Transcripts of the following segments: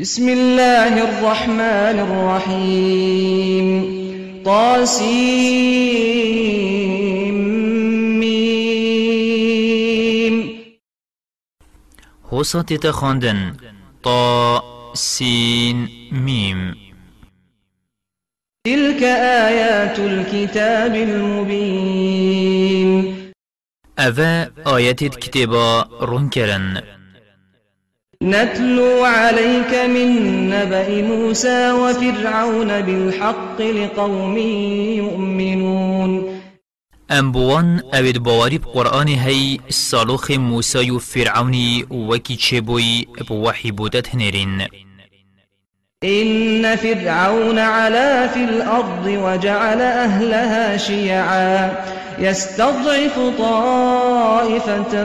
بسم الله الرحمن الرحيم طاسيم حسات تخندن طا سين ميم تلك آيات الكتاب المبين أذا آيات كتابا رنكرن نتلو عليك من نبأ موسى وفرعون بالحق لقوم يؤمنون ام بوان اوید باوری قرآن هی سالوخ موسى و فرعونی وکی چه بوی بوحی بودت هنرین إن فرعون علا في الأرض وجعل أهلها شيعا يستضعف طائفة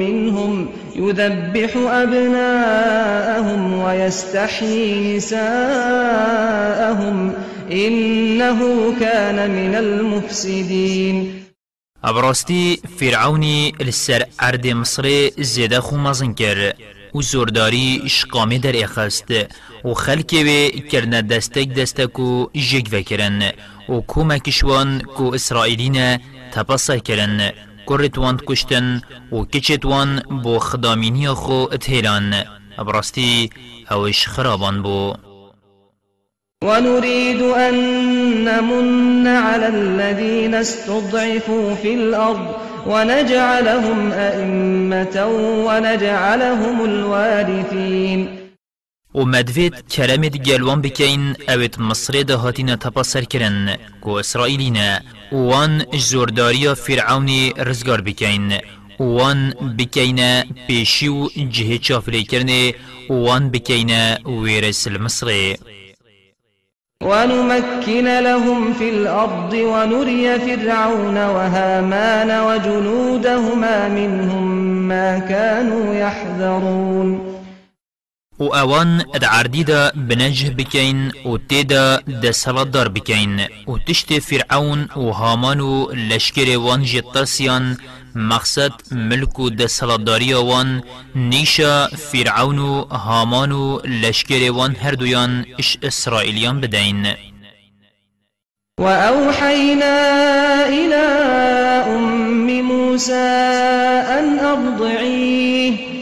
منهم يذبح أبناءهم ويستحيي نساءهم إنه كان من المفسدين أبرستي فرعوني لسر أرد مصري زيدخو مزنكر و زورداری شقامه در اخست و خلکی به کرنه دستک دستک و جگ وکرن و کومکشوان کو اسرائیلین تپسه کرن کرتواند کشتن و کچتوان بو خدامینی خو اتهلان براستی اوش خرابان بو ونريد أن نمن على الذين استضعفوا في الأرض ونجعلهم أئمة ونجعلهم الوارثين و مدوید کرمت گلوان بکین اوید مصر ده هاتینا تپا سر کرن وان زورداری فرعون رزگار بکین وان بكين بيشيو جهة شافلي كرني وان بكين ويرس المصري ونمكن لهم في الأرض ونري فرعون وهامان وجنودهما منهم ما كانوا يحذرون و اوان دا بنجه بکین و تیدا دا سلط دار بکین و تشت فرعون و هامان وانجي لشکر مقصد ملك و دسلطداری وان نیشا فرعون و هامان و لشکر وان هر دویان اش اسرائیلیان بدین وأوحينا إلى أم موسى أن أرضعيه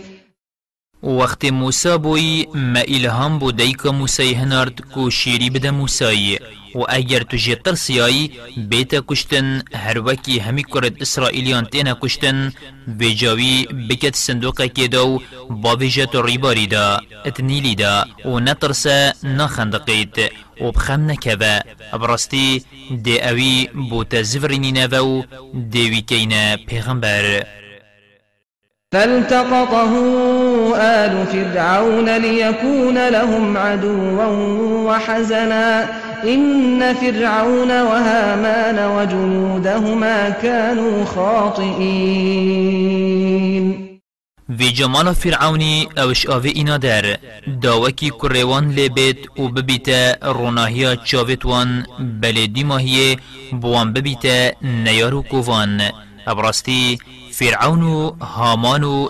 وقت موسى بوي ما الهام بودی که هنارد كو شيري بدا موسى و اگر تو جی ترسیایی بیتا کشتن هر وكي همي كرد اسرائيليان تينا كشتن بجاوي بكت صندوق که دو با بجت دا اتنيلي دا و نترسا نخندقيت و بخم نكبه ابرستي دي اوي بوتا زفرینی نو دي کینا پیغمبر فالتقطه آل فرعون ليكون لهم عدوا وحزنا إن فرعون وهامان وجنودهما كانوا خاطئين في جمال فرعوني اوش آفي إنا دار داوكي كريوان لبيت و روناهيا روناهیا چاوتوان بلدی ماهیه بوان ببیت نيارو كوفان أبرستي فرعون هامان و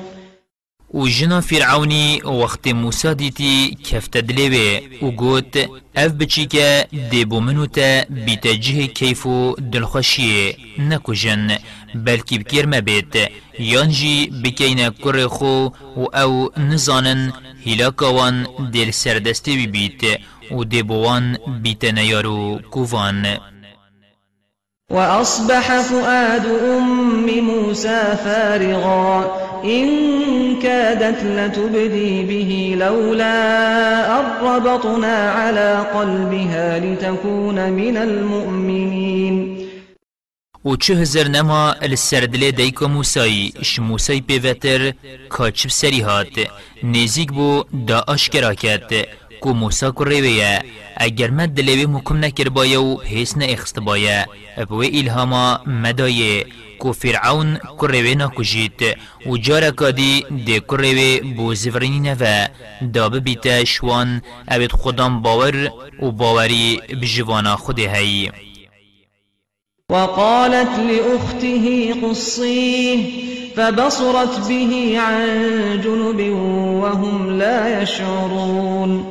و جنا فرعونی وقت موسا دیتی کفت دلوه و گوت اف بچی که دیبو منو تا بیتجه کیف و دلخوشیه نکجن بلکی بکیر مبید یانجی بکین کر خو و او نزانن هلاکوان دل سردسته بی بیت و دیبوان بیت نیارو کووان وأصبح فؤاد أم موسى فارغا إن كادت لتبدي به لولا أربطنا على قلبها لتكون من المؤمنين و چه هزر نما السردل دیکو موسایی اش موسایی پیوتر کاچب سری هات نیزیک بو دا اشکرا کرد کو موسا کو ریویه اگر مد دلوی مکم نکر بایه و هیس نه اخست بایا ابوی الهاما مدایه کو فرعون کروی ناکجید و جارا کادی دی کروی بو زفرینی نوه داب بیتا شوان اوید خودم باور و باوری بجوانا خودی هی وقالت لأخته قصيه فبصرت به عن جنب وهم لا يشعرون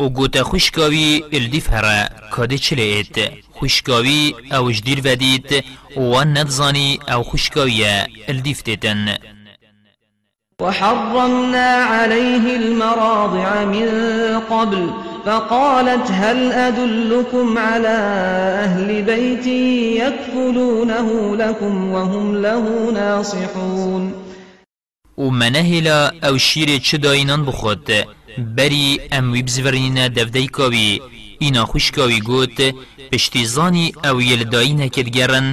او گوتا خوشکاوی الدیف هره کاده چلیت خوشکاوی اوش دیر ودید و نفزانی او خوشکاوی الدیف دیتن وحرمنا عليه المراضع من قبل فقالت هل أدلكم على أهل بيتي يكفلونه لكم وهم له ناصحون ومنهلا أو شيري چداينان بخود بری بەری ئەموی بزڤڕینە کاوی اینا خوش کاوی گوت پشتیزانی او یلدایی نەکرد گەڕن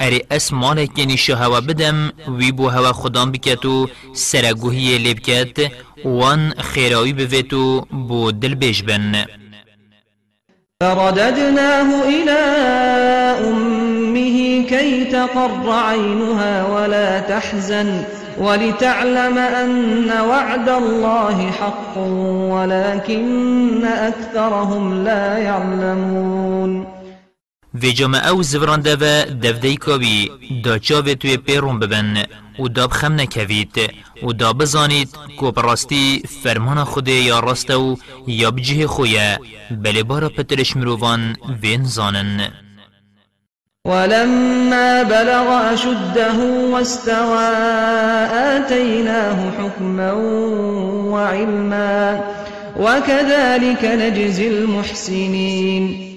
ئەرێ ئەس ماڵێکێنی شەهەوە بدەم وی بۆ هەوە خوددان بکات و سەرەگوهیە لێ بکات وان خیراوی بویتو بو دل بیش بن. فرددناه إلى أمه كي تقر عينها ولا تحزن ولتعلم أن وعد الله حق ولكن أكثرهم لا يعلمون جمع او زورانده و دفده کاوی دا چاوه توی پیرون ببن و دا بخم نکوید و دا بزانید که براستی فرمان خوده یا راست و یا بجه خویه بله بارا پترش مروان وین زانن ولما بلغ أشده واستوى آتيناه حكما وعلما وكذلك نجزي المحسنين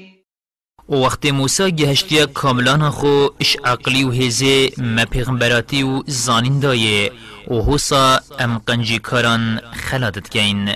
وقت موسى جهشتيا كاملان خو اش عقلي و هزي ما پیغمبراتي و زانين دايه و حوصا ام قنجي كاران خلادت گین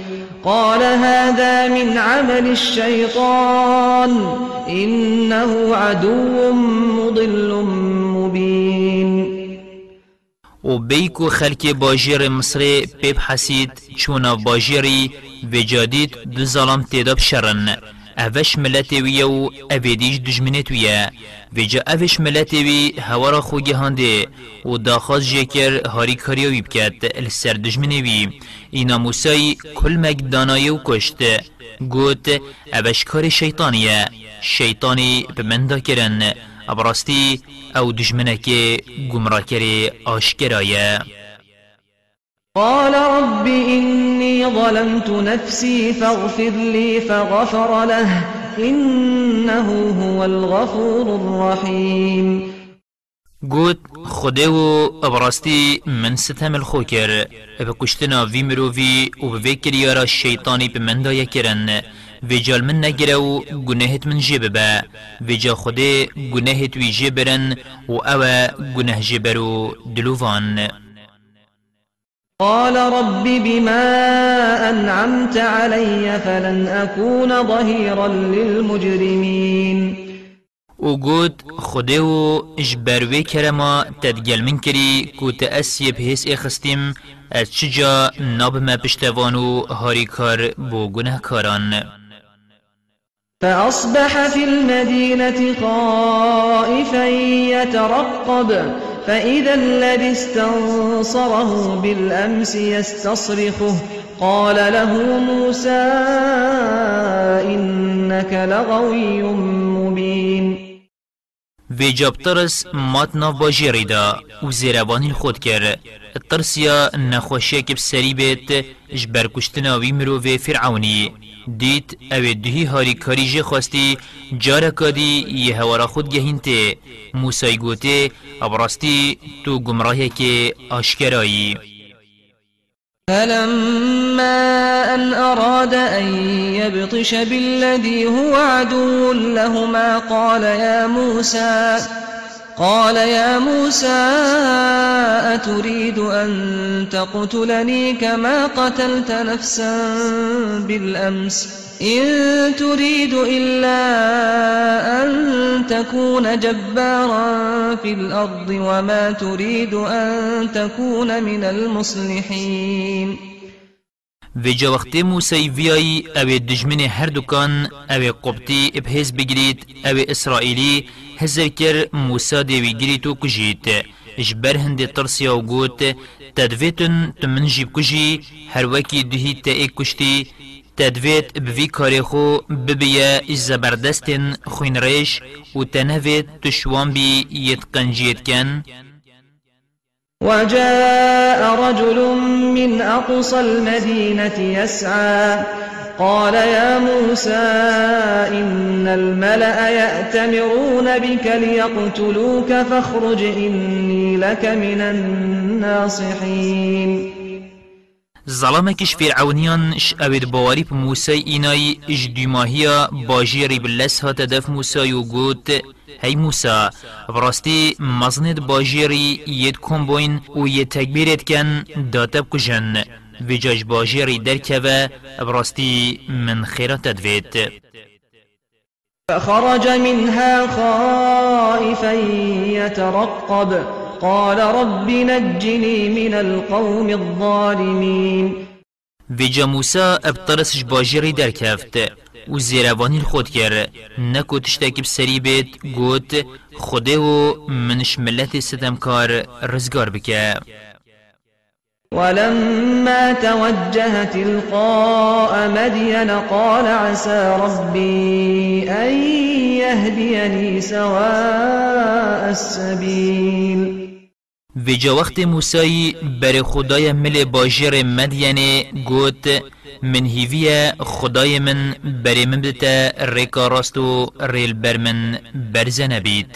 قال هذا من عمل الشيطان إنه عدو مضل مبين و بیکو خلک باجیر مصر پیب حسید چون باجیری و جادید دو ظلم تیداب شرن اوش ملتی ویه و اویدیش دجمنت ویه ویجا اوش ملتی وی هورا خو گهانده و داخواست جکر هاری کاری وی بکد لسر دجمنه وی اینا موسای کل مگ دانایه و کشت گوت اوش کار شیطانیه شیطانی به من دا کرن ابراستی او دجمنه که گمرا کری آشکرایه قال رب إني ظلمت نفسي فاغفر لي فغفر له إنه هو الغفور الرحيم قلت خوده و ابراستی من ستم الخوكر کر به کشتنا وی مرووی و به کریارا شیطانی به من دایه جال من نگره و من جببا با و جا خوده گناهت وی جبرن و اوه گناه جبرو دلووان قال رب بما أنعمت علي فلن أكون ظهيرا للمجرمين وقود خديو جبروي كرما تدجل من كري كوت أسيب بهس إخستم أتشجا ناب ما بشتوانو هاريكار بو گنه كاران فأصبح في المدينة خائفا يترقب فإذا الذي استنصره بالأمس يستصرخه قال له موسى إنك لغوي مبين ویجاب ترس ماتنا ناف دا و زیروانی خود کرد ترسیا نخوشی که بسری بیت جبر فرعوني دیت او دهی هاری کاری جه خواستی جارا کادی یه هورا خود گهین ته موسای گوته ابراستی تو گمراهی که آشکرایی فلما أن أراد أن يبطش بالذي هو عدو لهما قال يا موسى قال يا موسى أتريد أن تقتلني كما قتلت نفسا بالأمس إن تريد إلا أن تكون جبارا في الأرض وما تريد أن تكون من المصلحين في موسى في أي او دجمن هردوكان او قبطي إبهيز بگیرید او إسرائيلي هزر کر موسا دیوی گری تو کجیت جبر هند ترسی او گوت تدویتن تمن جیب کجی هر وکی دهی تا ایک کشتی تدویت بوی کاری خو ببیا زبردستن خوین ریش و تنویت تشوان بی یت قنجیت کن وجاء رجل من أقصى المدينة يسعى قال يا موسى إن الملأ يأتمرون بك ليقتلوك فاخرج إني لك من الناصحين زەڵامێکیش فرعونيان شأبد باوەری موسى ئینایی ئیژدیماهیە باژێری بلەس هاتە دەف موسای و گوت هەی موسا بڕاستی مەزنێت باژێری یەت کۆمبۆین و یەتەکبیرێتکەن داتب بکوژن بجاج باجيري دركبة براستي من خيرة تدفيت فخرج منها خائفا يترقب قال رب نجني من القوم الظالمين بجا موسى ابترسش باجيري دركفت و زیروانی خود کرد نکو تشتکی بسری بید گوت خوده و منش ملت ستمکار رزگار بکه ولما توجه تلقاء مدين قال عسى ربي أن يهديني سواء السبيل في جا وقت موسى بر خدای مل باجر مدین گوت من هيفيا خدای من بر مبدتا ریکا راستو ریل برمن برزنبیت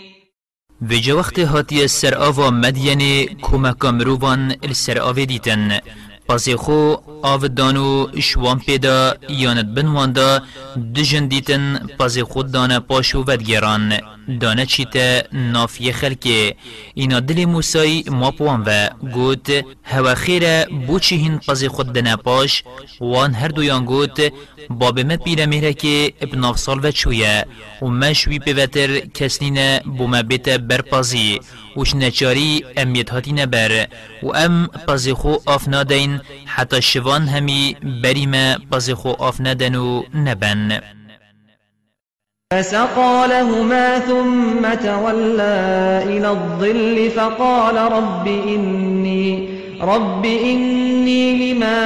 وجه وقت هاتیه سر آوا مدینه کمک مروان السر آوه دیتن پسی خو آو دانو شوان پیدا یاند بنواندا دجن دیتن پسی خود دانه پاشو دانه چیت نافیه خلکه اینا دل موسی ما پوان و گوت هوا خیره بو چی هین پزی خود دنه پاش وان هر دویان گوت باب ما پیره مهره که ابن سال و چویه و ما شوی پیوتر کسنین بو ما بیت بر پازی وش نچاری امیت هاتی نبر و ام پزی خو آف نادین حتی شوان همی بریم پزی خو آف ندن و نبن فسقى لهما ثم تولى إلى الظل فقال رب إني, رب إني لما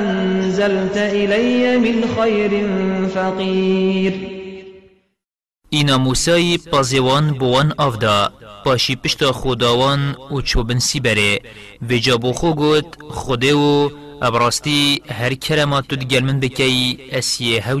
أنزلت إلي من خير فقير إنا موسى بازيوان بوان آفدا باشي بشتا خداوان و چوبن سی بره و جابو خو گوت خوده و ابراستی هر کرمات تو دگل من بکی اسیه هاو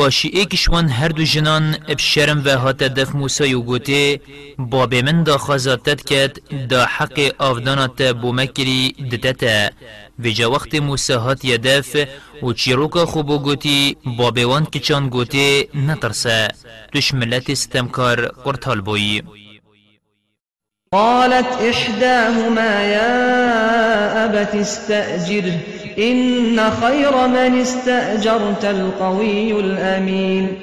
پاشی ایکشوان هر دو جنان بشرم و هات دف موسی و گوته باب من دا خزاتت کد دا حق آفدانات بومکری دتتا و جا وقت موسی هات یدف و چیروکا خوبو گوتی بابوان کچان گوته نترسه دوش ملت ستمکار قرطال بویی قالت إحداهما يا أبت استأجره إن خير من استأجرت القوي الأمين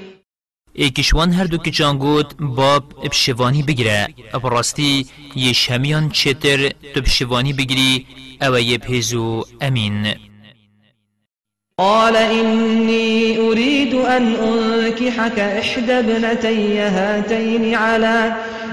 ای کشوان هر دو کچان گود باب بشوانی بگیره ابراستی یه همیان چتر تو بشوانی بگیری او یه پیزو امین قال إني أريد أن أنكحك إحدى ابنتي هاتين على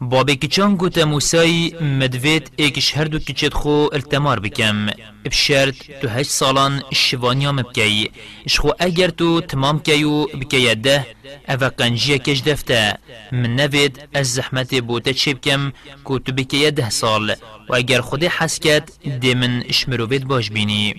بابی کچان گوته موسای مدوید ایکش هر دو کچت خو التمار بکم بشرط تو هشت سالان شوانیا مبکی شخو اگر تو تمام کیو بکی ده او قنجیه کش دفته من نوید از زحمت بوته چی بکم کو تو بکی ده سال و اگر خودی حس کد دی من شمروید باش بینی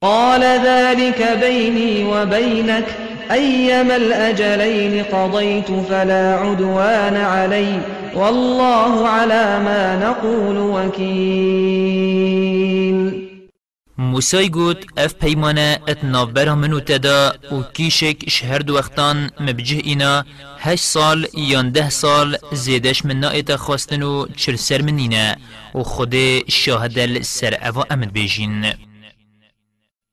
قال ذلك بيني وبينك أيما الأجلين قضيت فلا عدوان علي والله على ما نقول وكيل موسای گوت اف پیمانه ات نافبره منو تدا و کیشک شهر دو وقتان مبجه اینا هش سال یان ده سال زیدش من نایت خواستن و چر سر منینه و خود شاهدل سر اوا امن بیجین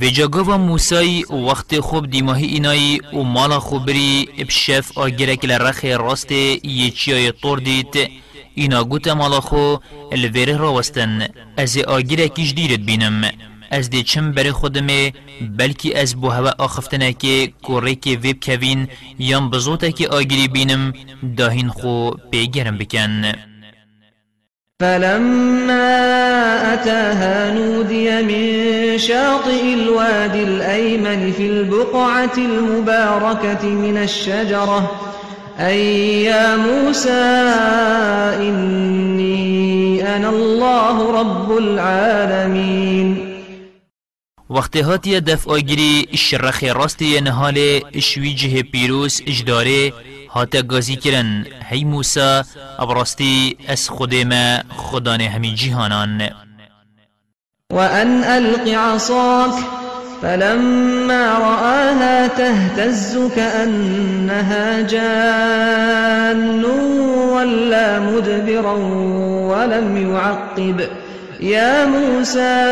و جاگاوا موسای وقت خوب دیماهی اینایی و مالا خوبری بشف آگرک لرخ راست یه چیای طور دید اینا گوت مالا خو الویره را وستن از آگرکیش دیرت بینم از دی چم بر خودمه بلکی از بو هوا آخفتنه که کوره که ویب کوین یم بزوته که آگری بینم داهین خو پیگرم بکن فلما أتاها نودي من شاطئ الوادي الأيمن في البقعة المباركة من الشجرة أي يا موسى إني أنا الله رب العالمين وقت هاتی دفع آگیری اش رخی راستی نهال اش ویجه پیروس اجداره هاتا گازی کرن هی موسا ابراستی اس خودما خدان همی جهانان وأن ألق عصاك فلما رآها تهتز كأنها جان ولا مدبرا ولم يعقب يا موسى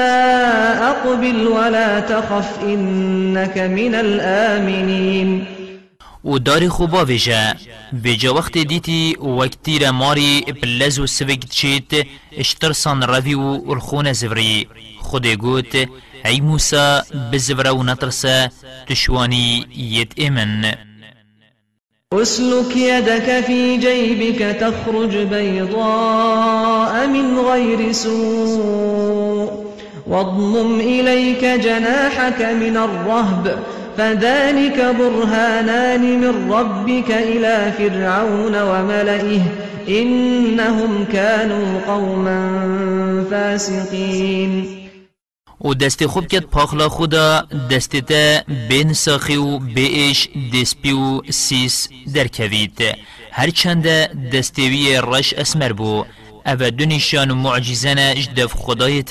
أقبل ولا تخف إنك من الآمنين و داری خوبا ویجه بجا وقت دیتی وقتی را ماری بلز و سوگ چیت اشترسان روی و الخون زوری خود گوت ای موسا بزوره و نترسه تشوانی یت امن اسلك يدك في جيبك تخرج بيضاء من غير سوء واضمم إليك جناحك من الرهب فذلك برهانان من ربك إلى فرعون وملئه إنهم كانوا قوما فاسقين و دست خوب کت پاخلا خدا دست تا بین ساخی و بیش دسپی و سیس درکوید هرچند دستوی رش اسمر بو أبا دنيشان معجزنا اجدف خدایت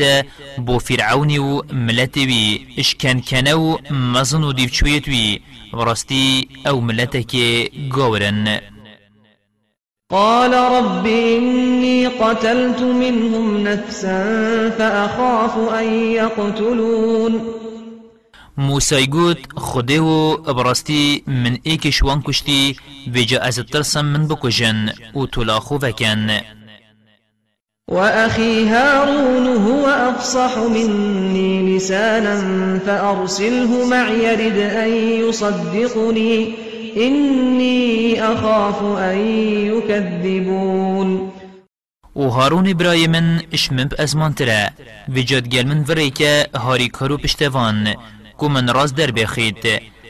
بو فرعون و ملت وی اشکن کنه و مزن و دیفچویت او ملتك گورن قال رب إني قتلت منهم نفسا فأخاف أن يقتلون موسى يقول خديه ابرستي من ايكش وان كشتي بجا از ترسم من بكجن وتلاخو فكان وأخي هارون هو أفصح مني لسانا فأرسله معي يرد أن يصدقني إني أخاف أن يكذبون و هارون ابراهيم من اشمم از منتره وجد گل من فريكا هاري کرو پشتوان كو من راز در بخید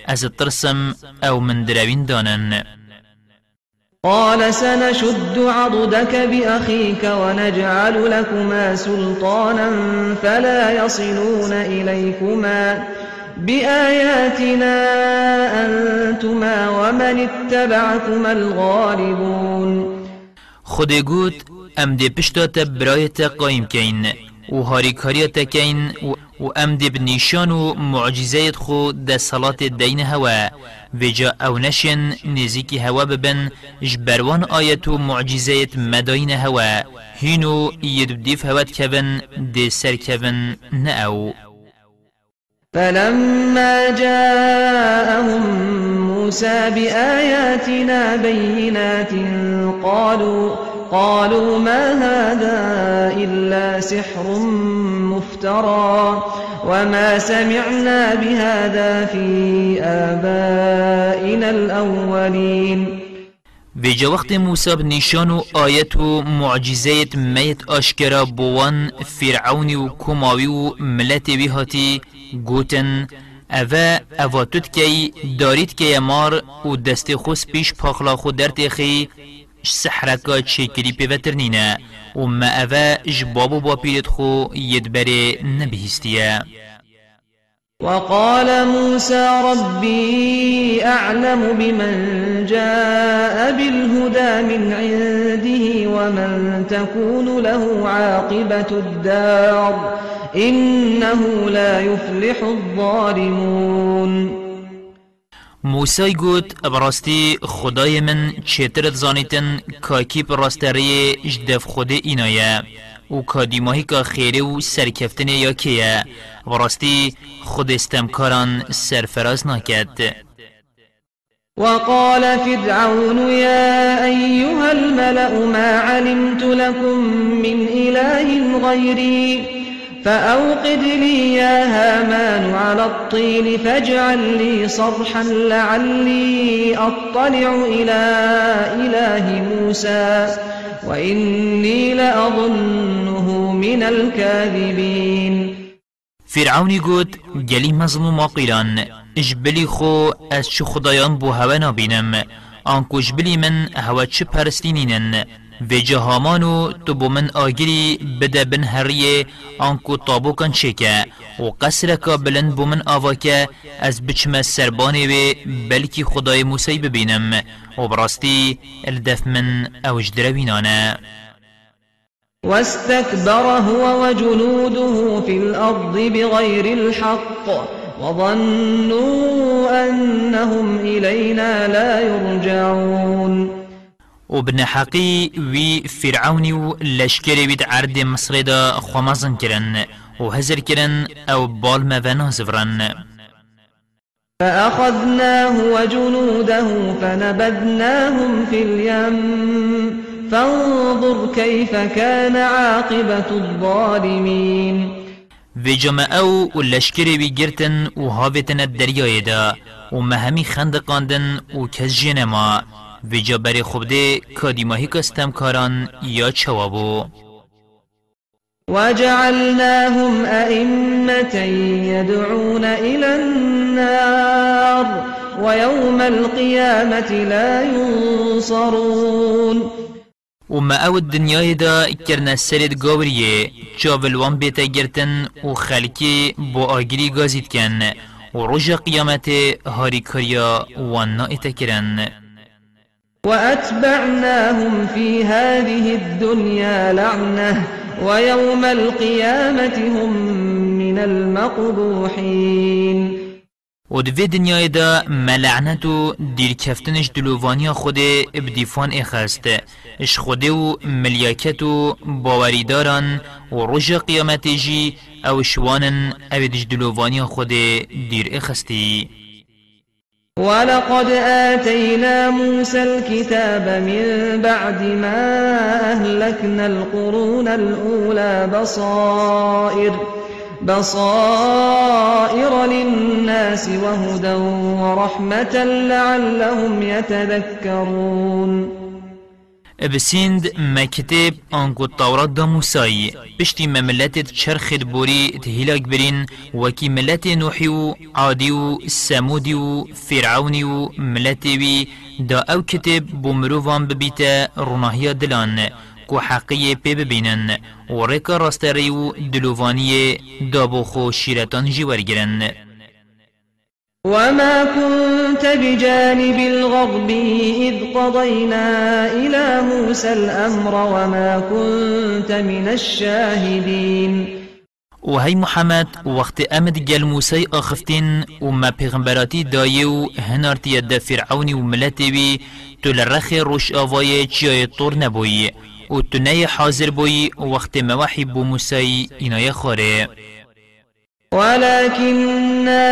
از ترسم او من دروین دانن قال سنشد عضدك بأخيك ونجعل لكما سلطانا فلا يصلون إليكما بآياتنا أنتما ومن اتبعكما الغالبون خدي قوت أم دي بشتات برايت قايم كين وهاري كاريتا كين و و ام دي بنيشان و معجزات خو دا صلات دين هوا بجا او نشن نزيكي هوا ببن جبروان آيات و معجزات مدين هوا هينو يدبديف هوات كبن دي سر كبن نأو فلما جاءهم موسى بآياتنا بينات قالوا قالوا ما هذا إلا سحر مفترى وما سمعنا بهذا في آبائنا الأولين بجا وقت موسى بنشان و معجزات ميت أشكرا بوان فرعون و كماوي ملت بهاتي گوتن اوه اواتوت کی دارید که مار او دست خوز پیش پاخلا خود در سحرك چکری پیوتر وما أفا جبابو بابيرت پیرت خو یدبره نبهستیه وقال موسى ربي أعلم بمن جاء بالهدى من عنده ومن تكون له عاقبة الدار إنه لا يفلح الظالمون موسی گوت براستی خدای من چترت زانیتن کاکی براستری جدف خود اینایه و کادیماهی که خیره و سرکفتن یا کیه براستی خود استمکاران سرفراز ناکد وقال فرعون يا أيها الملأ ما علمت لكم من إله غيري فأوقد لي يا هامان على الطين فاجعل لي صرحا لعلي أطلع إلى إله موسى وإني لأظنه من الكاذبين فرعون قد جلي مظلوم وقيلان اجبلي خو أشخ ضيان بو هوا آنكو اجبلي من هوا چه في جهامانو تبو من آجري بدا بن هریه آنکو تابوکن چکه و قصرکا بلن بو من آواکه از بچم سربانه بي بلكي خداي موسى ببينم و براستی الدف من اوجدر بينانا واستكبر هو وجنوده في الأرض بغير الحق وظنوا أنهم إلينا لا يرجعون وبن حقي وي فرعون و لشکری عرد مصر دا خوامزن كرن وهزر كرن او بال موانا زفرن فأخذناه وجنوده فنبذناهم في اليم فانظر كيف كان عاقبة الظالمين جمع او لشکری بی گرتن و هاویتن دا خندقاندن وكزجنما ویجا بری کادی ماهی کستم کاران یا چوابو وجعلناهم أئمة يدعون إلى النار ويوم القيامة لا ينصرون وما او الدنيا دا كرنا سرد قوريه جاب الوان بيتا جرتن وخلكي بو آجري غازيت كان ورجا قيامته هاري كريا وانا اتكرن وأتبعناهم في هذه الدنيا لعنة ويوم القيامة هم من المقبوحين و دوی دنیای دا ملعنت و دیرکفتنش دلووانی خود ابدیفان اخست اش خود و ملیاکت و باوریداران و روژ جی او شوانن او دلووانی خود دیر اخستی ولقد آتينا موسى الكتاب من بعد ما أهلكنا القرون الأولى بصائر بصائر للناس وهدى ورحمة لعلهم يتذكرون بسند ما كتاب انكو التوراة دا موساي بشتي ما ملتت شرخت بوري تهلاك برين وكي ملات نوحيو عاديو ساموديو فرعونيو ملاتيو دا او كتاب بومروفان ببيتا رناهيا دلان كو حقية بي ببينن وريكا راستريو دلوفانية دابوخو شيرتان جوارجرن وما كنت بجانب الغرب إذ قضينا إلى موسى الأمر وما كنت من الشاهدين وهي محمد وقت امد جل موسى اخفتن وما پیغمبراتی دايو هنارتی ده فرعون و ملتی بی تو لرخ روش آوای چیای طور نبوی و تو نی حاضر بوی وقت موحی بو موسى اینای خوره ولكننا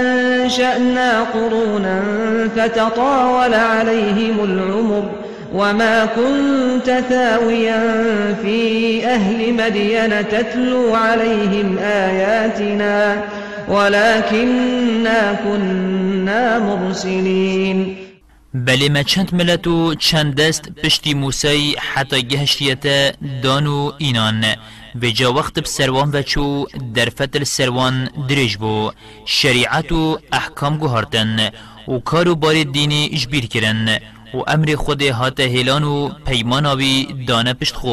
أنشأنا قرونا فتطاول عليهم العمر وما كنت ثاويا في أهل مدين تتلو عليهم آياتنا ولكننا كنا مرسلين بل ما چند ملتو چند دست پشتی موسەی حەتە گەهشتیەتە دان و وقت بسروان وەخت سەروان بەچوو دەرفەتل سەروان درێژ بوو شەریعەت و احکام گوهارتن و کارو بار دینی اجبیر کرن و امر خود هات هیلان و پیمان آوی دانه پشت خو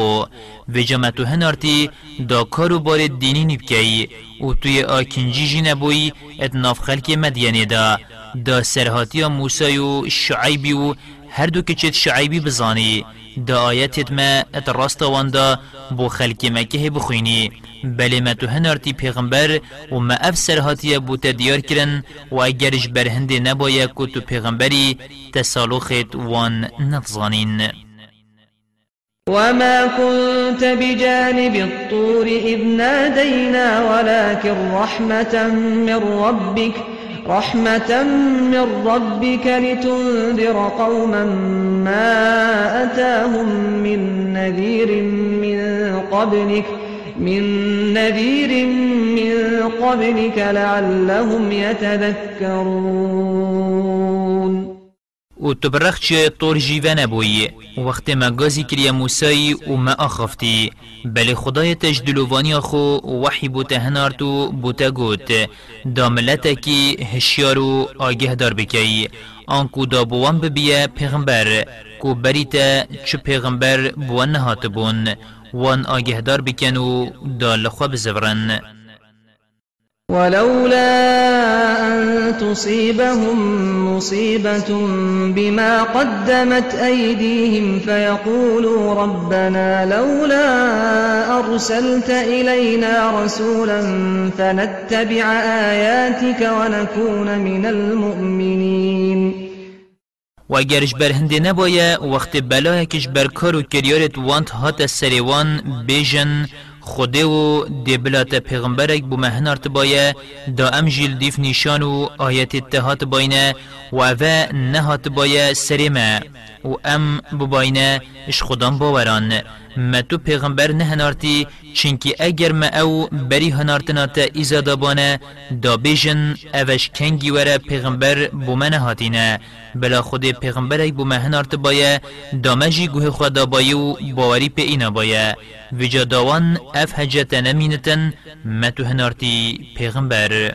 و تو هنارتی دا کارو بار دینی نبکی، و توی آکنجی جی نبوی اتناف خلق مدینه دا دا سرهاتی موسی و شعیبی و هر دو که چت شعیبی بزانی دا آیتت ما اتراست واندا بو خلق مکه بخوینی بلی ما تو هنرتی پیغمبر و ما افسر هاتی بو دیار کرن و اگرش برهند نبایا که تو پیغمبری تسالوخت وان نتظانین وما كنت بجانب الطور إذ نادينا ولكن رحمة من ربك رحمة من ربك لتنذر قوما ما أتاهم من نذير من قبلك من نذير من قبلك لعلهم يتذكرون و تو برخ چه طور جیوه نبویی وقتی ما گازی کریه موسایی و ما آخفتی بلی خدای تجدلوانی خو وحی بوته هنارتو بوته گوت داملت اکی هشیارو آگه دار بکی آنکو دا بوان ببیه پیغمبر کو تا چه پیغمبر بوان نهات بون وان آگه دار بکن و دا لخوا زورن ولولا أن تصيبهم مصيبة بما قدمت أيديهم فيقولوا ربنا لولا أرسلت إلينا رسولا فنتبع آياتك ونكون من المؤمنين وگرش برهنده نبایه وقت بلایکش بر کار و کریارت وانت هات سریوان بیجن خوده و دبلات پیغمبرک بو مهنار تبایه دا ام جیل دیف نیشان و آیت اتحاد باینه و اوه نهات بایه سریمه و ام بو باینه اش خودان باورانه. ما تو پیغمبر نه هنارتی چنکی اگر ما او بری هنارتنا تا ایزا دابانه دا بیجن اوش کنگی وره پیغمبر بومنه هاتینه بلا خود پیغمبر ای بومه هنارت بایه دامجی گوه خود دابایی و باوری پی اینا بایه وجا داوان اف هجت نمینتن ما تو هنارتی پیغمبر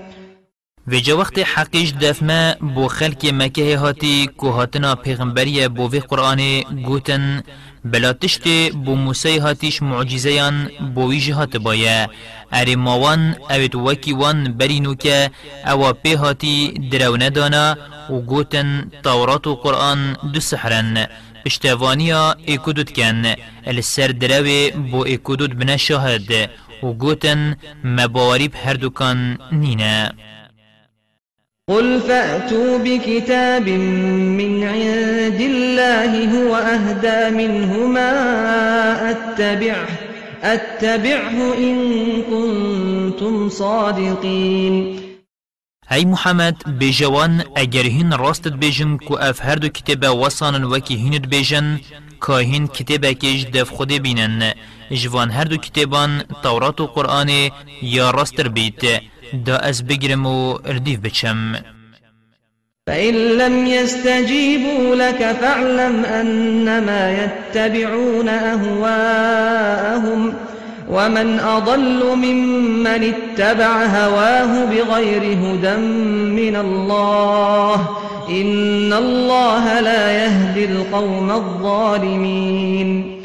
وجه وقت حقیش دفمه بو خلک مکه هاتی که هاتنا پیغمبری بوی قرآن گوتن بلا تشت بو موسی هاتیش معجزیان بوی جهات بایه اری ماوان اوید وکی وان برینو که او پی هاتی درو ندانا و گوتن تورات و قرآن دو سحرن پشتوانیا ایکودود کن السر دروی بو ایکودود بنا شاهد و گوتن مباری هر دوکان نینه قل فأتوا بكتاب من عند الله هو أهدى منهما أتبعه أتبعه إن كنتم صادقين أي محمد بجوان أجرهن هین بجن كو که اف وصانا دو بجن كاهن وکی كيش دف خود بينن جوان هردو دو تورات و قرآن يا راستر بيت دا از بگرم و اردیف بچم فإن لم يستجيبوا لك فاعلم أنما يتبعون أهواءهم ومن أضل ممن اتبع هواه بغير هدى من الله إن الله لا يهدي القوم الظالمين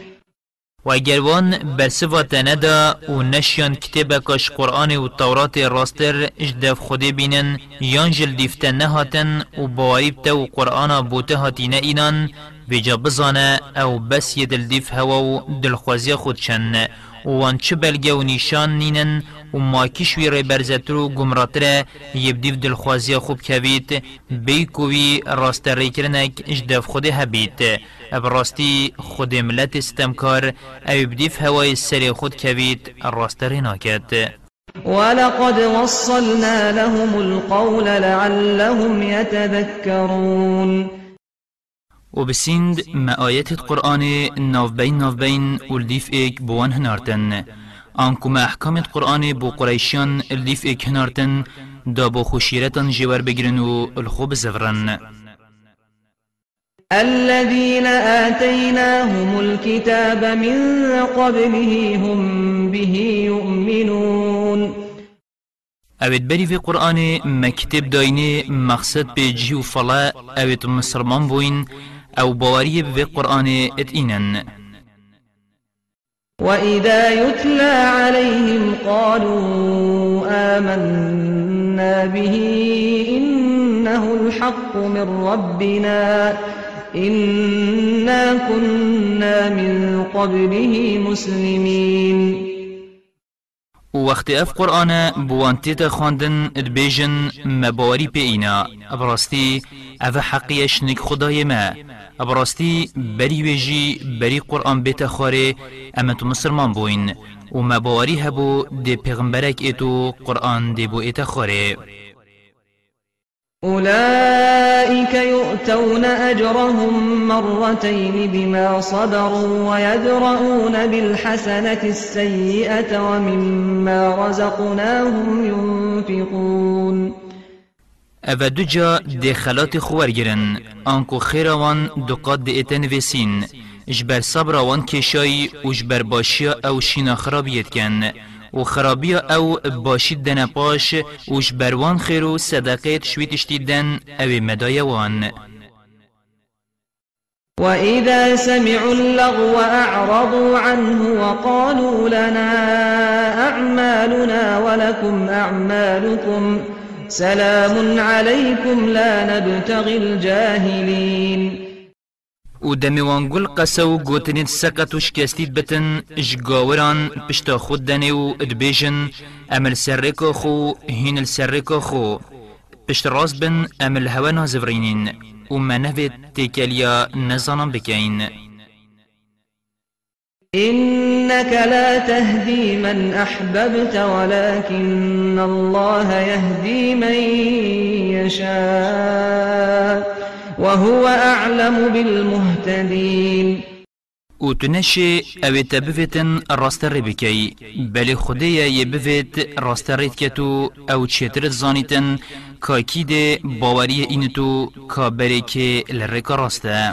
و اگر وان برسوا تندا و نشیان کتب کاش قرآن و تورات راستر اجدف خودی بینن یان جلدیفتن نهاتن و بواریبت و قرآن بوته هاتین اینان بجا بزانه او بس یدلدیف هوا و دلخوازی خودشن وان چه بلگه و نیشان نینن و ما کشوی ری برزتر و گمراتر یبدیو دلخوازی خوب کبید بی کوی راست ری کرنک اجدف خود هبید براستی خود ملت استمکار او بدیف هوای سر خود کبید راست ری ناکد ولقد وصلنا لهم القول لعلهم يتذكرون وبسند ما آيات القرآن ناف بين ناف بين ولديف إيك بوان هنارتن آنكو أحكام القرآن بو قريشيان الليف إيك هنارتن دابو خشيرتن جوار بگرنو الخوب زفرن الذين آتيناهم الكتاب من قبله هم به يؤمنون اوید بری في قرآن مكتب داینه مقصد به جیو فلا اوید مسلمان بوین او بواري في قرآن اتینن وإذا يتلى عليهم قالوا آمنا به إنه الحق من ربنا إنا كنا من قبله مسلمين وقت اف قرآن بوانتيتا خواندن ادبيجن مباري بينا ابرستي اف حقيش نك خداي ما ابرستی بری ویجی بری قرآن بیت خواره اما تو مسلمان بوین و مباری هبو دی پیغمبرک ایتو قرآن دی بو ایت خواره أولئك يؤتون أجرهم مرتين بما صبروا ويدرؤون بالحسنة السيئة ومما رزقناهم ينفقون او دو جا دی خلات خوار گرن آنکو خیر آوان دو دقات دی اتن ویسین جبر صبر آوان کشای و جبر باشی او شینا خرابیت کن و خرابی او باشی دن پاش و جبر وان خیر و صدقیت شویتشتی دن او مدای مدایوان وإذا سمعوا اللغو أعرضوا عنه وقالوا لنا أعمالنا ولكم أعمالكم سلام عليكم لا نبتغي الجاهلين ودمي وانقل قسو قوتنين سقطوش كاستيد بتن جغاوران بشتا خود دانيو ادبيجن امل سرقو خو هين السرقو خو بشت راس بن امل هوا نازفرينين وما نفت تيكاليا نزانا بكين إنك لا تهدي من أحببت ولكن الله يهدي من يشاء وهو أعلم بالمهتدين و تنشي او تبفتن راستر بكي بل خديا يبفت راستريت كتو او تشترت زانيتن كاكيد باوري انتو كابريك لرك راسته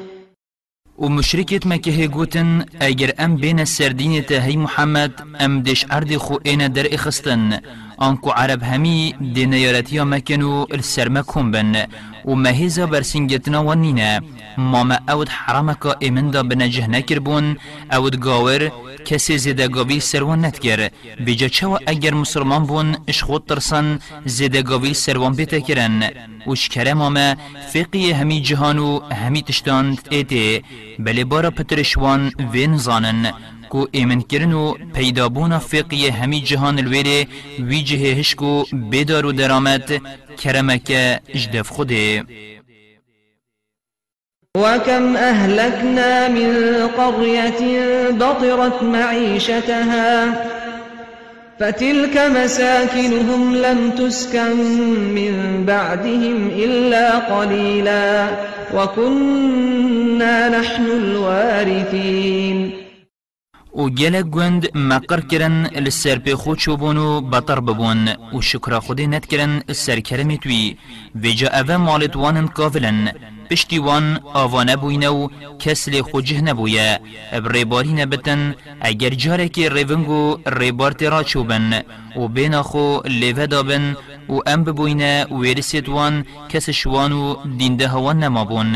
و مشرکت مکه هگوتن اگر ام بین سردین تهی محمد ام دش ارد خو این در اخستن آنکو عرب همی دینیارتی مکن و السرمک هم بن و ومهزا و نینا ماما اود حرامك دا بنجه بون اود گاور کسی زدگاوی سروان نتگر بجا چوا اگر مسلمان بون اش خود ترسن زدگاوی سروان بیتا کرن وش کرم ماما فقی همی جهان و همی تشتاند ایتی بلی بارا پترشوان وین زانن کو ایمن کرن و بونا فقی همی جهان الویره وی جهش هشکو بیدار و درامت کرمک اجدف خوده وكم أهلكنا من قرية بطرت معيشتها فتلك مساكنهم لم تسكن من بعدهم إلا قليلا وكنا نحن الوارثين او گل گوند مقر کرن لسر پی خود بون و بطر ببون و شکر خودی ند کرن سر کرمی توی و جا اوه مالت وانن کافلن پشتی وان آوانه بوینه و کس لی جه نبویه ریباری نبتن اگر جاره که ریونگو ریبار را چوبن و بینا خو لیوه دابن و ام ببوینه ویرسیت وان کس شوان و دینده هوان نمابون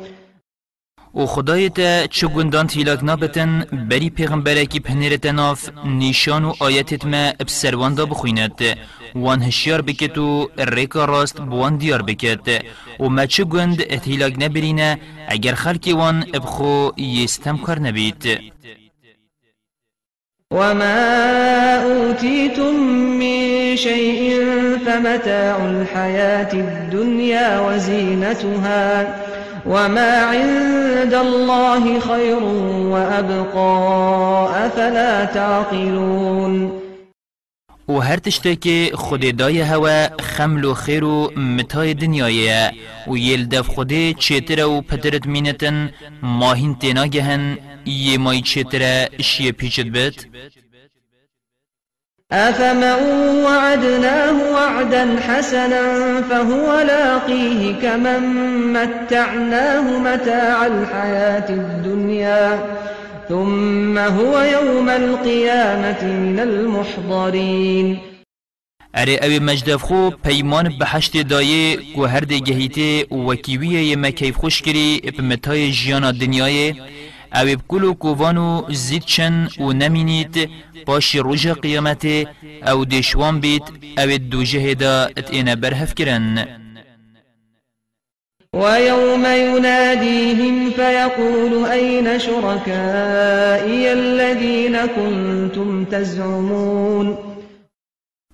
او خدای تا چو گندان تیلاک نابتن بری پیغمبره کی پنیر تناف نیشان و آیتت ما بسروان دا بخویند وان هشیار بکت و ریکا راست بوان دیار بکت و ما چو گند تیلاک نبرینه اگر خلکی وان ابخو یستم کار نبید وما أوتيتم من شيء فمتاع الحياة الدنيا وزينتها وما عند الله خير وأبقى أفلا تعقلون و هر تشتك خود دای هوا خمل و خیر و متای دنیایه و یل دف خوده چیتر و پترت مینتن ماهین تینا گهن یه مای چیتره شیه پیچت بد؟ أفمن وعدناه وعدا حسنا فهو لاقيه كمن متعناه متاع الحياة الدنيا ثم هو يوم القيامة من المحضرين ئەرێ ئەوێ مەجدەفخۆ پەیمان بە هەشتێ دایێ و هەردێ گەهیتێ وەکیویە یەمە کەیف خوشکری بمتاي ژیانە دنیاە او بكل كوفانو زيتشن و نمينيت باش رجا قيامته او ديشوان بيت او الدوجه دا اتئنا برهف كرن ويوم يناديهم فيقول أين شركائي الذين كنتم تزعمون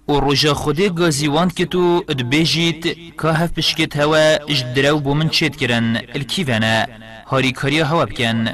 و رجا خودی گازیوان که تو دبیجید که هف پشکت هوا اجدرو بومن چید کرن الکیوانا هاری کاری هوا بکن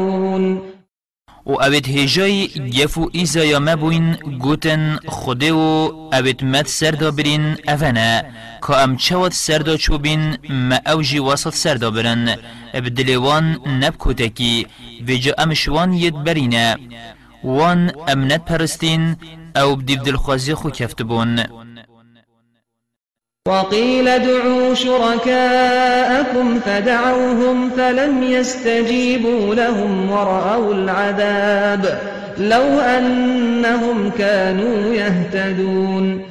و اوید و گفو یا مبوین گوتن خوده و اوید مد سردا برین اونا که ام چواد سردا چوبین ما اوجی وسط سردا برن کتکی نبکوتکی ویجا امشوان ید برینه وان امنت پرستین او بدیب دلخوازی خو کفت بون وقيل ادعوا شركاءكم فدعوهم فلم يستجيبوا لهم ورأوا العذاب لو أنهم كانوا يهتدون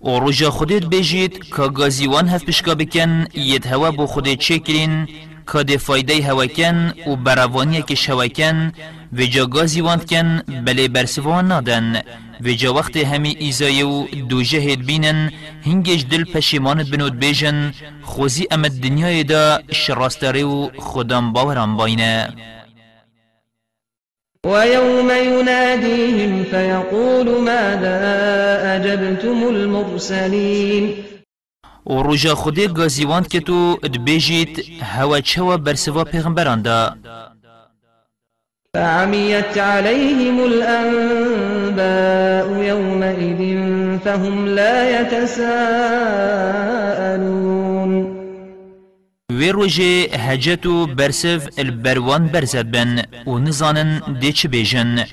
ورجا خودت بجید که گازیوان هف پشکا بکن ید هوا بو خودت چکرین که ده فایده هوا کن و براوانی کش هوا کن و جا گازیوان کن بله برسوان نادن ویجا وقت همی ایزای و دو جهد بینن هنگش دل پشیمانت بنود بیجن خوزی امد دنیای دا شراستاره و خودم باورم باینه ويوم يناديهم فيقول ماذا أجبتم المرسلين وروجا خودي غازيوان كتو دبيجيت هوا چوا برسوا پیغمبران دا فعميت عليهم الأنباء يومئذ فهم لا يتساءلون ويروجي هجتو برسف البروان برزت بن ونزانن ديش بيجن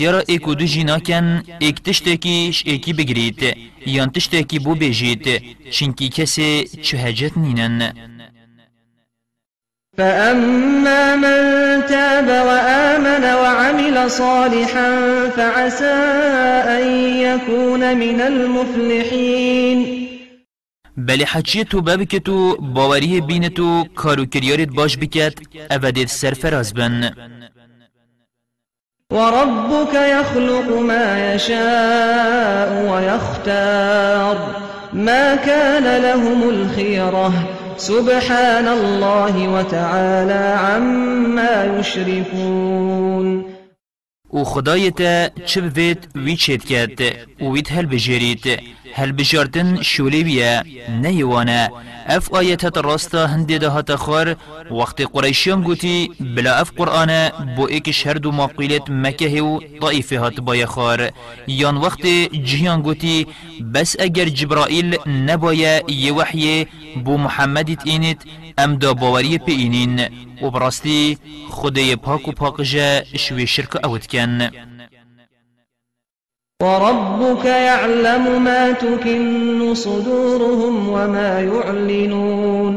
یارا ايكو دو جيناكن ايك تشتکیش ایکی بگرید یان تشتکی بو چنکی کسی چه هجت نینن فأما من تاب وآمن وعمل صالحا فعسى أن يكون من المفلحين بلی حچیت تو باب که تو باوری بین تو کارو کریارت باش بکت اودید سرفراز بن وربك يخلق ما يشاء ويختار ما كان لهم الخيره سبحان الله وتعالى عما يشركون او خدای تا چه بوید وی چید کرد و وید هل بجرید هل بجاردن شولی بیا نیوانه اف آیت هت راستا هندی ده هت خور وقت قریشیان گوتی بلا اف قرآن بو ایک هر دو ماقیلت مکه و طائفه هت بای خور یان وقت جهیان گوتی بس اگر جبرائیل نبایه یه وحی بو محمدت اینت ام دا باوری اینین و براستی خدای پاک و جا شوی شرک اوت کن وربك يعلم ما تكن صدورهم وما يعلنون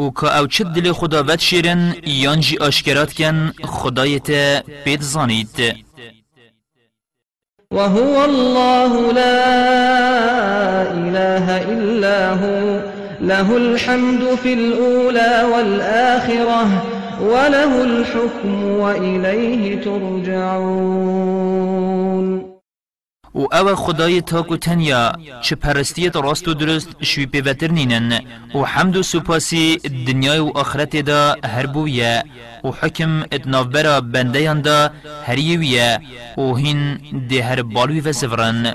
او که او چد دل بد شیرن یانجی آشکرات کن خدایت بید زانید وهو الله لا إله إلا هو له الحمد في الأولى والآخرة وله الحكم وإليه ترجعون و او خدای تاکو تنیا چه پرستیت راست و درست شوی پیوتر نینن و حمد و سپاسی دنیای و آخرت دا هر بویه و حکم برا بنده دا یویه و هین ده هر بالوی و زفرن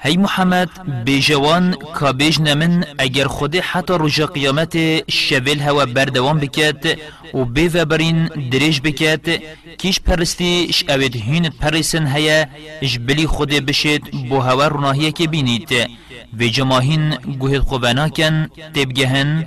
هی محمد بیجوان که بیج من اگر خود حتی رجا قیامت شویل هوا بردوان بکت و بیفبرین وبرین دریج بکت کیش پرستی شوید هین پرسن هیا جبلی خود بشید بو هوا روناهیه که بینید و جماهین گوهد خوبناکن تبگهن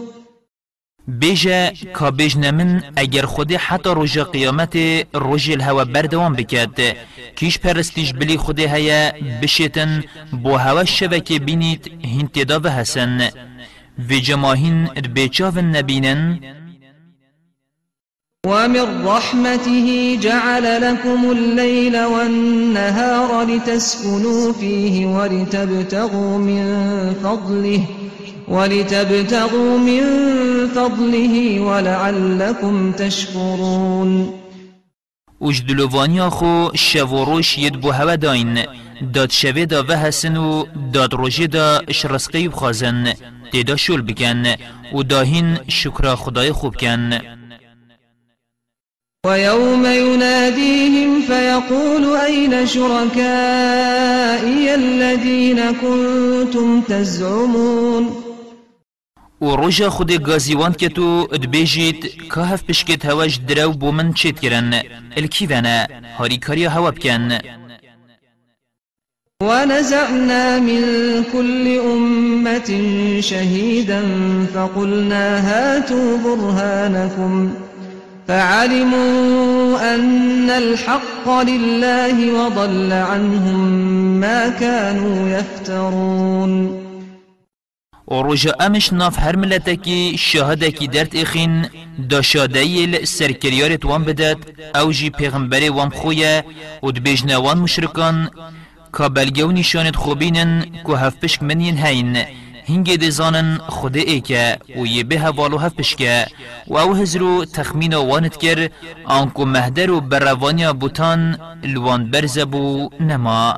بیجه که بیجن من اگر خود حتی روژ قیامت روژ الهوا بردوان بکد کیش پرستیش بلی خود هیا بشیتن بو هوا شبکه بینید هین تداوه هسن و جماهین بیچاون نبینن ومن رحمته جعل لكم الليل والنهار لتسكنوا فيه ولتبتغوا من فضله ولتبتغوا من فضله ولعلكم تشكرون دلوانیا خو روش ید بو هوا داین داد شوه دا وحسن و داد روژه دا شرسقی بخوازن دیدا شل بگن و داهین شکر خدای خوب کن ويوم يناديهم فيقول أين شركائي الذين كنتم تزعمون و روژا خود گازیوان که تو دبیجید که هف پشکت هواش درو بو من چید کرن الکیوانا هاری کاری هوا بکن ونزعنا من كل أمة شهيدا فقلنا هاتوا برهانكم فعلموا أن الحق لله وضل عنهم ما كانوا يفترون و روژا امش ناف هر ملتکی كي درد اخين دا شادهیل سرکریارت وان بدد او جي پیغمبری وام خويا و دبیجنه وان مشرکان که بلگو نشانت خوبینن که هفپشک منين هين هنگی دیزانن خود ای که و یه به هوالو هفپش و او هزرو تخمین وانت کر آنکو مهدر و بروانیا بوتان لوان برزبو نما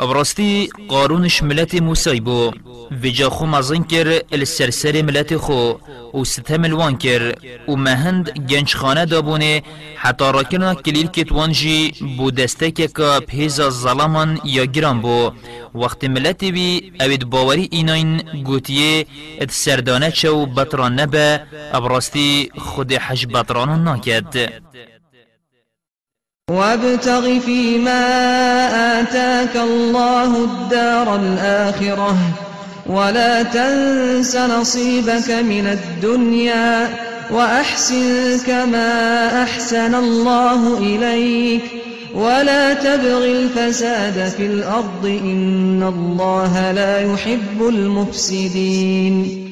راستی قارونش ملت موسی بو ویجا خو مزن کر ال سرسر ملت خو و ستم الوان کر و مهند گنج خانه دابونه حتی راکن کلیل کتوانجی جی بو دسته که که پیزا ظلمان یا گران بو وقت ملت بی اوید باوری ایناین گوتیه ات سردانه چو بطران نبه ابراستی خود حج بطرانو ناکد وابتغ فيما آتاك الله الدار الآخرة ولا تنس نصيبك من الدنيا وأحسن كما أحسن الله إليك ولا تبغ الفساد في الأرض إن الله لا يحب المفسدين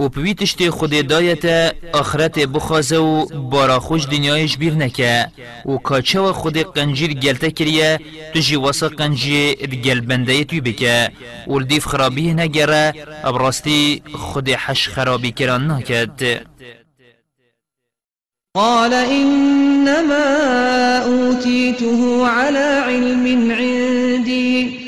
و پویتشت خود دایت آخرت بخوازه و بارا خوش دنیایش بیر نکه و کاچه و خود قنجیر گلته کریه تو جی قنجی گل بنده توی بکه و دیف خرابی نگره ابراستی خود حش خرابی کران ناکد قال إنما اوتیته على علم عندي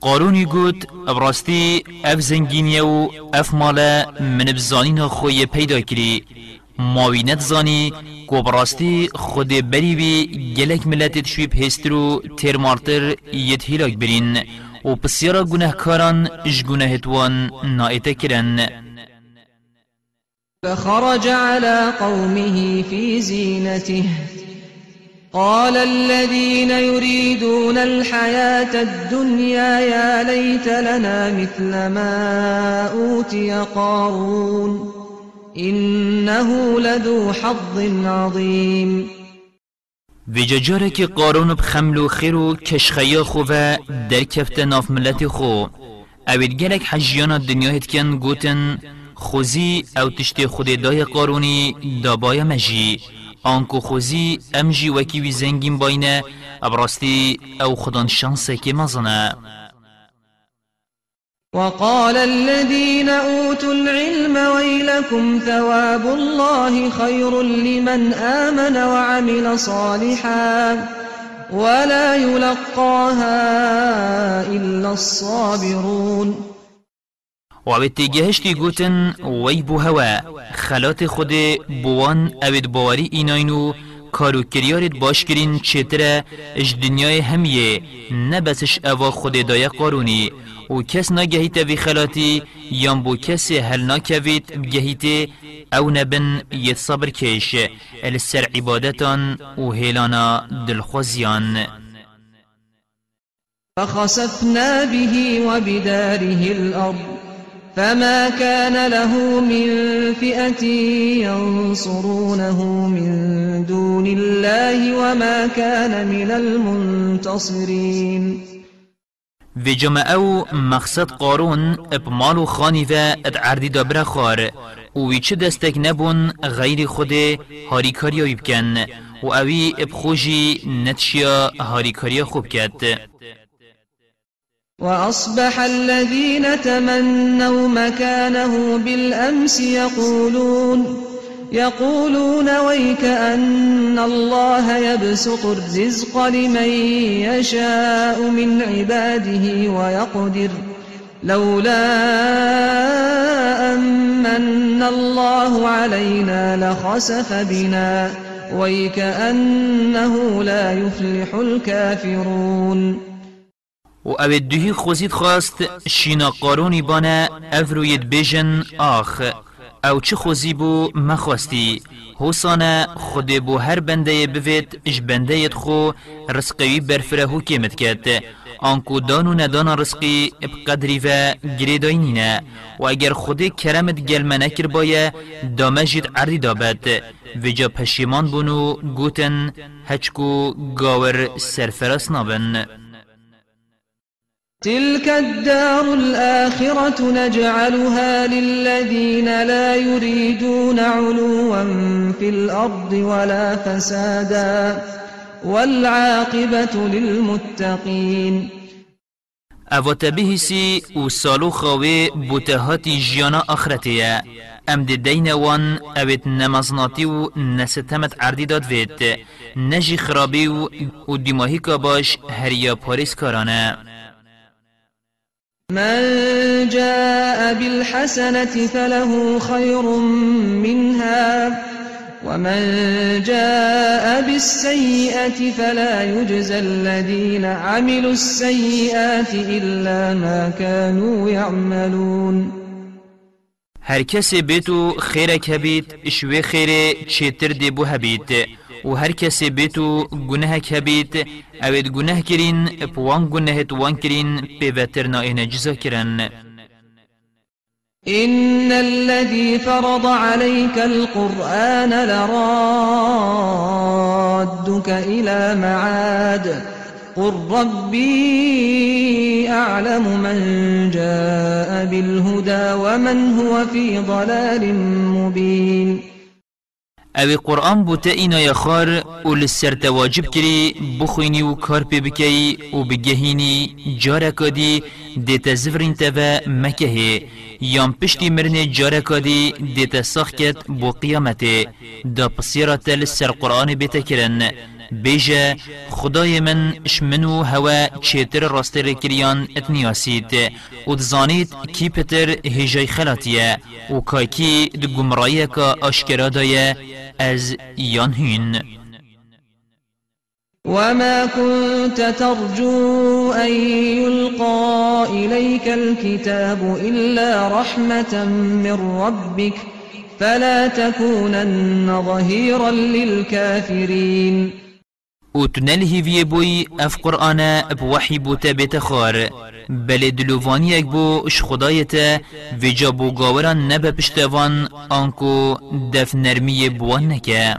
قارونی گوت براستی اف زنگینیه و اف ماله من بزانین خوی پیدا کری ماوینت زانی کو براستی خود بری بی گلک ملت شوی پهسترو تیر مارتر یت هیلاک برین و پسیارا گناهکاران جگناهتوان نائته کرن فخرج على قومه في زينته قال الذين يريدون الحياة الدنيا يا ليت لنا مثل ما أوتي قارون إنه لذو حظ عظيم ویجا قارون بخمل خيرو خیر خوفا در كفت ناف ملت خو اوید گلک حجیان الدنيا هتكن قوتن گوتن او تشت خود دای قارونی دابای مجي آنکو خوزی ام وکی وی زنگیم باینه ابراستی او خدان شانسه که مزنه وقال الذين أوتوا العلم ويلكم ثواب الله خير لمن آمن وعمل صالحا ولا يلقاها إلا الصابرون و وابد گوتن وی بو هوا خلات خود بوان اوید باوری ایناینو کارو کریارید باش کرین چتره اج دنیای همیه نبسش اوا خود دای قارونی و کس نگهیت وی خلاتی یان بو کس هل نکوید بگهیت او نبن یه صبر کش السر عبادتان و هیلانا دلخوزیان فخسفنا به و بداره الأرض فما كان له من فئة ينصرونه من دون الله وما كان من المنتصرين في جماعو مقصد قارون بمالو خاني ذا اتعردي دابرا خار وی چه دستک نبون غیر خود كاريا يبكن و اوی نتشيا هاري كاريا خوب كد وأصبح الذين تمنوا مكانه بالأمس يقولون يقولون ويك أن الله يبسط الرزق لمن يشاء من عباده ويقدر لولا أن الله علينا لخسف بنا ويك أنه لا يفلح الكافرون و او دوهی خوزید خواست شینا قارونی بانه او روید بیجن آخ او چه خوزی بو مخواستی حسانه خود بو هر بنده بوید اش بنده خو رسقی برفره حکمت کرد آنکو آنکو و ندان رزقی قدری و نینه و اگر خود کرمت گلمه نکر بایه دامجید عردی دابد جا پشیمان بونو گوتن هچکو گاور سرفراس نابن تلك الدار الآخرة نجعلها للذين لا يريدون علوا في الأرض ولا فسادا والعاقبة للمتقين او تبهسي و سالو خاوي بوتهات جيانا اخرتيا ام دي دينوان اوت نمازناتي و نستمت عردي داد ويت نجي خرابي و ديماهي كاباش هريا باريس كارانه من جاء بالحسنة فله خير منها ومن جاء بالسيئة فلا يجزى الذين عملوا السيئات إلا ما كانوا يعملون هر کسی بیتو خیره کبید شوی خیره چیتر دی بو هبید و هر کسی بیتو گناه که بیت اوید گناه کرین پوان گناه توان کرین پیوتر نائن جزا کرن إن الذي فرض عليك القرآن لرادك إلى معاد قل ربي أعلم من جاء بالهدى ومن هو في ضلال مبين او قرآن بوتا اینا یخار او لسر تواجب کری بخوینی و کار پی بکی و بگهینی جارکادی دیتا زفرین تبا مکه یام پشتی مرن جارکادی دیتا ساخت بو قیامته دا پسیرات لسر قرآن بیتا کرن بيجا خدای من شمنو هوا چیتر راستر کریان اتنیاسید و دزانید کی پتر هجای خلاتیه و دو گمرایه که آشکرا دایه از یان هین وما كنت ترجو أن يلقى إليك الكتاب إلا رحمة من ربك فلا تكونن ظهيرا للكافرين او تنل هیوی بوی اف قرآن بوحی بوتا بتخار بلی دلووانی اک بو اش خدایتا وی جابو گاوران نبا پشتوان آنکو دف نرمی بوان نکه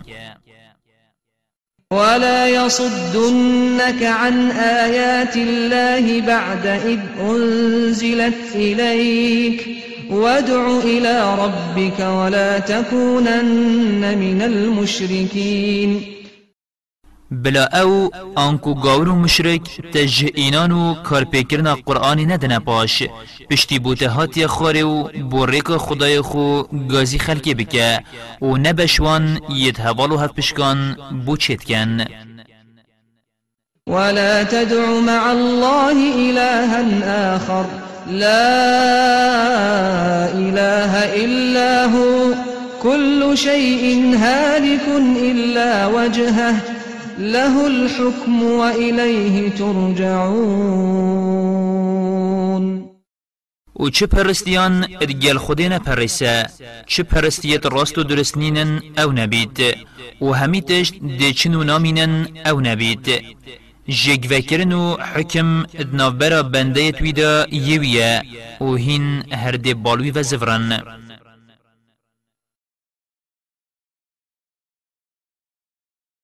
ولا يصدنك عن آيات الله بعد إذ أنزلت إليك وادع إلى ربك ولا تكونن من المشركين بلا او آنکو گاور و مشرک تجه اینان و کارپیکرنا قرآنی ندنه باش پشتی بوته هاتی خواره و بوریک خدای خو گازی خلکی بکه و نبشوان یت هوال و هف پشکان بو چید کن ولا تدع مع الله إلها آخر لا إله إلا هو كل شيء هالك إلا وجهه له الحكم وإليه ترجعون و چه پرستیان ادگل خودی نپرسه چه پرستیت راست و درست نینن او نبید و همیتش دیچن و نامینن او نبید جگوکرن و حکم ادنابرا بنده تویدا یویه و هین هرده بالوی و زفرن